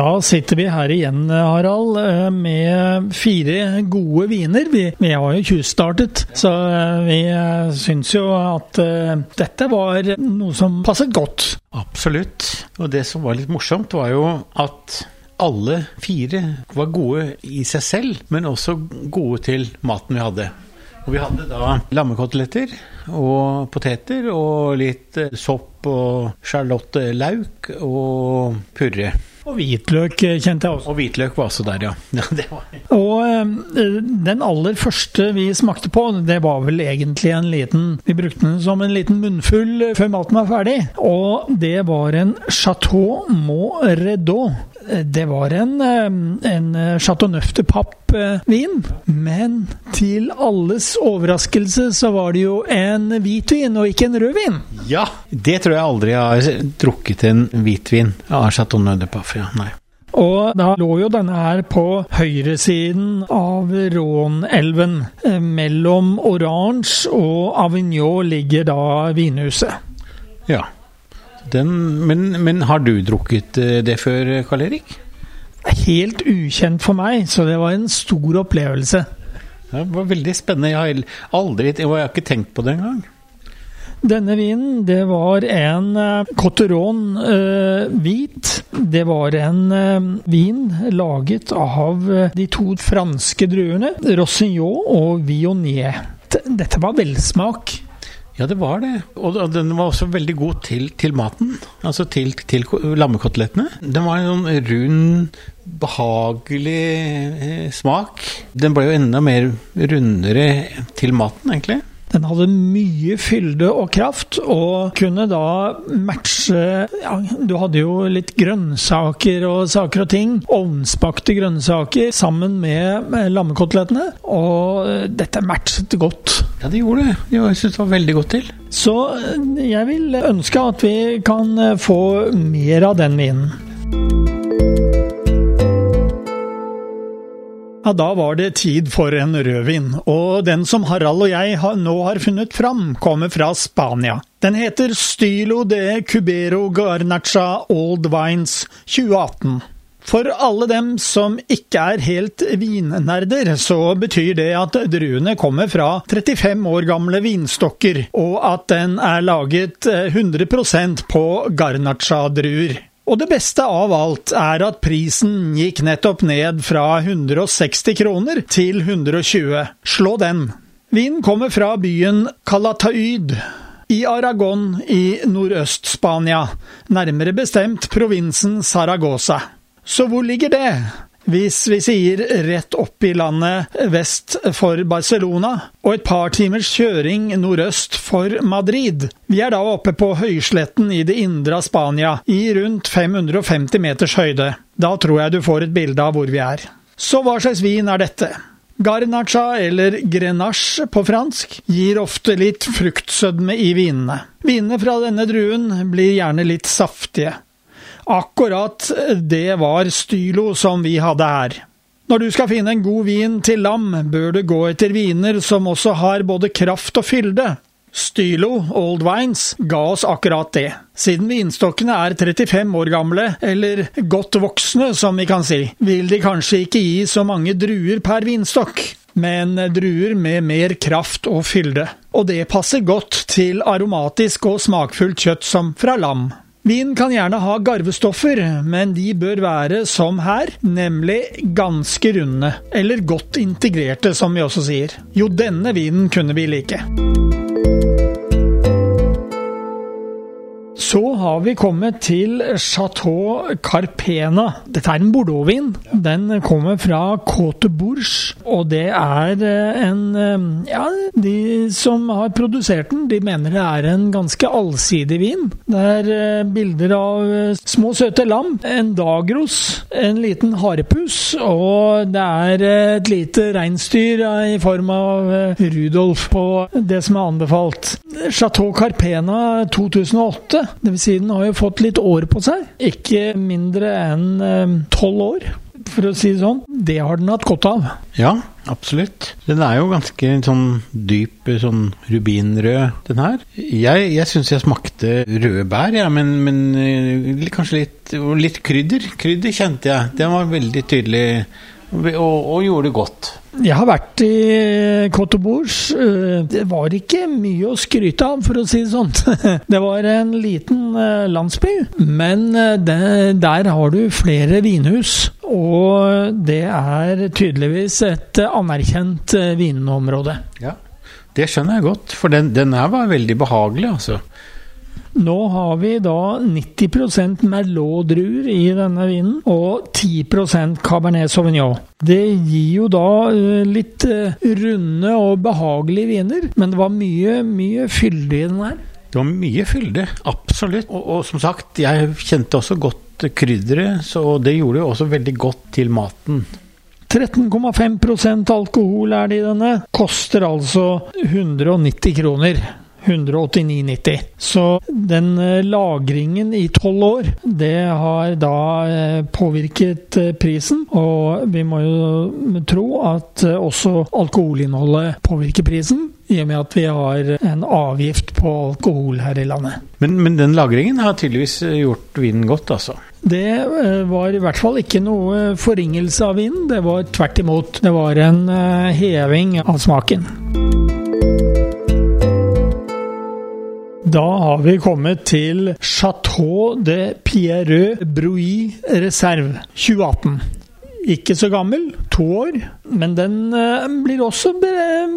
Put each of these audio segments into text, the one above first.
Da sitter vi her igjen, Harald, eh, med fire gode viner. Vi, vi har jo tjuvstartet, så eh, vi eh, syns jo at dette var noe som passet godt. Absolutt. Og det som var litt morsomt, var jo at alle fire var gode i seg selv, men også gode til maten vi hadde. Og vi hadde da lammekoteletter og poteter og litt sopp og sjarlottelauk og purre. Og hvitløk eh, kjente jeg også. Og hvitløk var også der, ja. ja og øh, den aller første vi smakte på, det var vel egentlig en liten Vi brukte den som en liten munnfull før maten var ferdig. Og det var en Chateau Moredot. Det var en, en Chateau Neuf de Pape-vin, men til alles overraskelse så var det jo en hvitvin og ikke en rødvin. Ja, det tror jeg aldri jeg har drukket en hvitvin av Chateau Neuf de Pape. Ja, nei. Og da lå jo denne her på høyresiden av Rånelven. Mellom Orange og Avignon ligger da vinhuset. Ja. Den, men, men, har du drukket eh, det før, Karl Erik? Helt ukjent for meg, så det var en stor opplevelse. Det var veldig spennende. Jeg har aldri Jeg har ikke tenkt på det engang. Denne vinen, det var en uh, Cotteron uh, hvit. Det var en uh, vin laget av de to franske druene, Rossignon og Viognier. Dette var velsmak. Ja, det var det. Og den var også veldig god til, til maten. Altså til, til lammekotelettene. Den var en sånn rund, behagelig eh, smak. Den ble jo enda mer rundere til maten, egentlig. Den hadde mye fylde og kraft, og kunne da matche ja, Du hadde jo litt grønnsaker og saker og ting. Ovnsbakte grønnsaker sammen med lammekotelettene. Og dette matchet godt. Ja, det gjorde det. Jeg syns det var veldig godt til. Så jeg vil ønske at vi kan få mer av den vinen. Ja, Da var det tid for en rødvin, og den som Harald og jeg nå har funnet fram, kommer fra Spania. Den heter Stylo de Cubero Garnacha Old Wines 2018. For alle dem som ikke er helt vinnerder, så betyr det at druene kommer fra 35 år gamle vinstokker, og at den er laget 100% på Garnacha-druer. Og det beste av alt er at prisen gikk nettopp ned fra 160 kroner til 120. Slå den! Vinen kommer fra byen Calatayud i Aragon i Nordøst-Spania, nærmere bestemt provinsen Saragosa. Så hvor ligger det? Hvis vi sier rett opp i landet vest for Barcelona, og et par timers kjøring nordøst for Madrid. Vi er da oppe på høysletten i det indre av Spania, i rundt 550 meters høyde. Da tror jeg du får et bilde av hvor vi er. Så hva slags vin er dette? Garnacha, eller grenache på fransk, gir ofte litt fruktsødme i vinene. Vinene fra denne druen blir gjerne litt saftige. Akkurat det var stylo som vi hadde her. Når du skal finne en god vin til lam, bør du gå etter viner som også har både kraft og fylde. Stylo Old Wines ga oss akkurat det. Siden vinstokkene er 35 år gamle, eller godt voksne som vi kan si, vil de kanskje ikke gi så mange druer per vinstokk, men druer med mer kraft og fylde. Og det passer godt til aromatisk og smakfullt kjøtt som fra lam. Vin kan gjerne ha garvestoffer, men de bør være som her, nemlig ganske runde, eller godt integrerte, som vi også sier. Jo, denne vinen kunne vi like. Så har vi kommet til Chateau Carpena. Dette er en bordeauxvin. Den kommer fra Côte Bourge, og det er eh, en eh, Ja, de som har produsert den, de mener det er en ganske allsidig vin. Det er eh, bilder av små, søte lam, en dagros, en liten harepus, og det er et lite reinsdyr i form av Rudolf på det som er anbefalt. Chateau Carpena 2008, dvs. Si den har jo fått litt år på seg. Ikke mindre enn tolv år, for å si det sånn. Det har den hatt godt av. Ja, absolutt. Den er jo ganske sånn dyp, sånn rubinrød, den her. Jeg, jeg syns jeg smakte røde bær, ja, men, men eh, kanskje litt, litt krydder. Krydder kjente jeg. Den var veldig tydelig og, og gjorde det godt. Jeg har vært i Cote. Eh, det var ikke mye å skryte av, for å si det sånn. Det var en liten eh, landsby, men det, der har du flere vinhus. Og det er tydeligvis et anerkjent vinområde. Ja, det skjønner jeg godt, for den, den her var veldig behagelig, altså. Nå har vi da 90 Merlot-druer i denne vinen, og 10% Cabernet Sauvignon. Det gir jo da eh, litt eh, runde og behagelige viner, men det var mye, mye fyldig i den her. Det var mye fylde, absolutt. Og, og, som sagt, jeg kjente også godt krydderet, så det gjorde jo også veldig godt til maten. 13,5% alkohol er det i denne. Koster altså 190 kroner. 189,90. Så den eh, lagringen i tolv år, det har da eh, påvirket eh, prisen. Og vi må jo tro at også alkoholinnholdet påvirker prisen. I og med at vi har en avgift på alkohol her i landet. Men, men den lagringen har tydeligvis gjort vinen godt, altså? Det var i hvert fall ikke noe forringelse av vinen. Det var tvert imot. Det var en heving av smaken. Da har vi kommet til Chateau de Pierreux Brouilly Reserve 2018. Ikke så gammel, to år, men den eh, blir også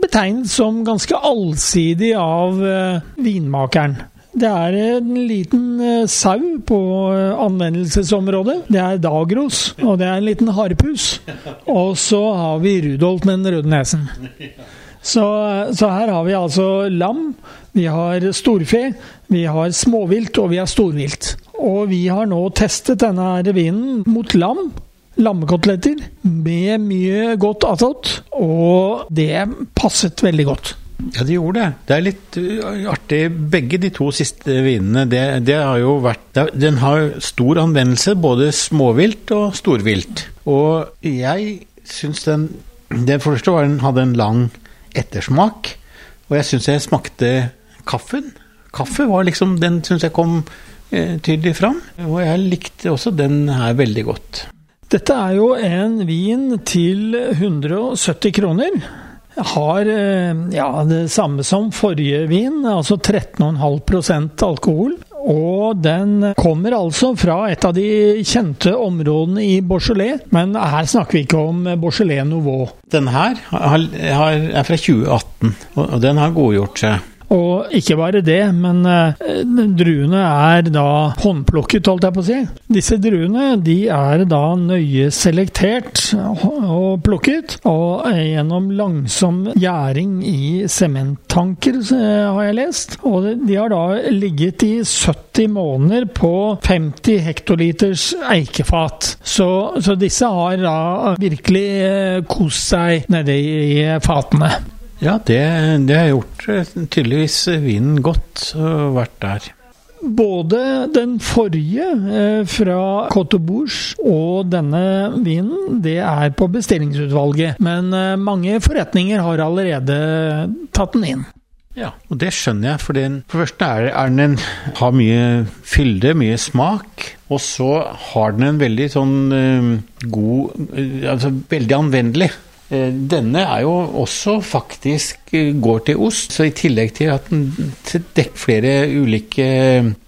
betegnet som ganske allsidig av eh, vinmakeren. Det er en liten eh, sau på anvendelsesområdet. Det er Dagros, og det er en liten harepus. Og så har vi Rudolf med den røde nesen. Så, så, her har vi altså lam, vi har storfe, vi har småvilt og vi har storvilt. Og vi har nå testet denne her vinen mot lam. Lammekoteletter med mye godt attåt, og det passet veldig godt. Ja, det gjorde det. Det er litt uh, artig. Begge de to siste vinene, det, det har jo vært Den har stor anvendelse, både småvilt og storvilt. Og jeg syns den Det første var den hadde en lang ettersmak. Og jeg syns jeg smakte kaffen. Kaffe var liksom Den syns jeg kom eh, tydelig fram. Og jeg likte også den her veldig godt. Dette er jo en vin til 170 kroner. Har eh, ja, det samme som forrige vin, altså 13,5% alkohol. Og den kommer altså fra et av de kjente områdene i Beaujolais, men her snakker vi ikke om Beaujolais Nouveau. Den her er fra 2018, og den har godgjort seg. Og ikke bare det, men uh, druene er da håndplukket, holdt jeg på å si. Disse druene de er da nøye selektert og plukket, og gjennom langsom gjæring i sementtanker, har jeg lest. Og de har da ligget i 70 måneder på 50 hektoliters eikefat. Så, så disse har da virkelig uh, kost seg nede i fatene. Ja, det, det har gjort eh, tydeligvis vinen godt å vært der. Både den forrige eh, fra Cote Bourge og denne vinen, det er på bestillingsutvalget. Men eh, mange forretninger har allerede tatt den inn. Ja, og det skjønner jeg. For, den, for det første er, er den en, har mye fylde, mye smak. Og så har den en veldig sånn uh, god Altså veldig anvendelig. Eh, denne er jo også faktisk eh, går til ost, så i tillegg til at den dekker flere ulike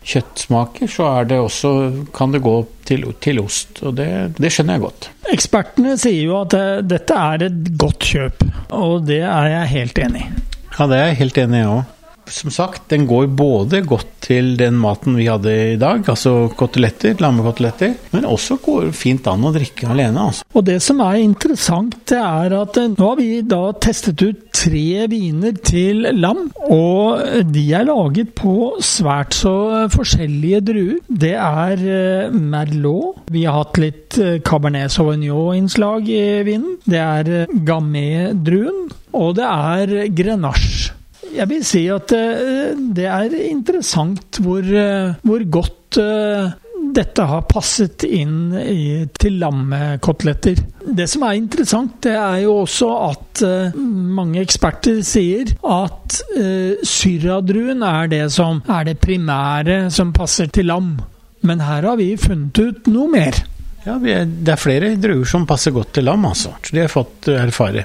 kjøttsmaker, så er det også, kan det gå til, til ost. Og det, det, skjønner jeg godt. Ekspertene sier jo at eh, dette er et godt kjøp, og det er jeg helt enig i. Ja, det er jeg helt enig i òg. Som sagt, den går både godt til den maten vi hadde i dag, altså koteletter, lammekoteletter, men også går fint an å drikke alene. altså. Og det som er interessant, det er at eh, nå har vi da testet ut tre viner til lam, og de er laget på svært så forskjellige druer. Det er eh, Merlot. Vi har hatt litt eh, Cabernet Sauvignon-innslag i vinen. Det er Gamay-druen, og det er Grenache. Jeg vil si at eh, det er interessant hvor, eh, hvor godt eh, dette har passet inn i, til lammekoteletter. Det som er interessant, det er jo også at mange eksperter sier at syradruen er det som er det primære som passer til lam. Men her har vi funnet ut noe mer. Ja, er, Det er flere druer som passer godt til lam, altså. Så det har jeg fått erfare.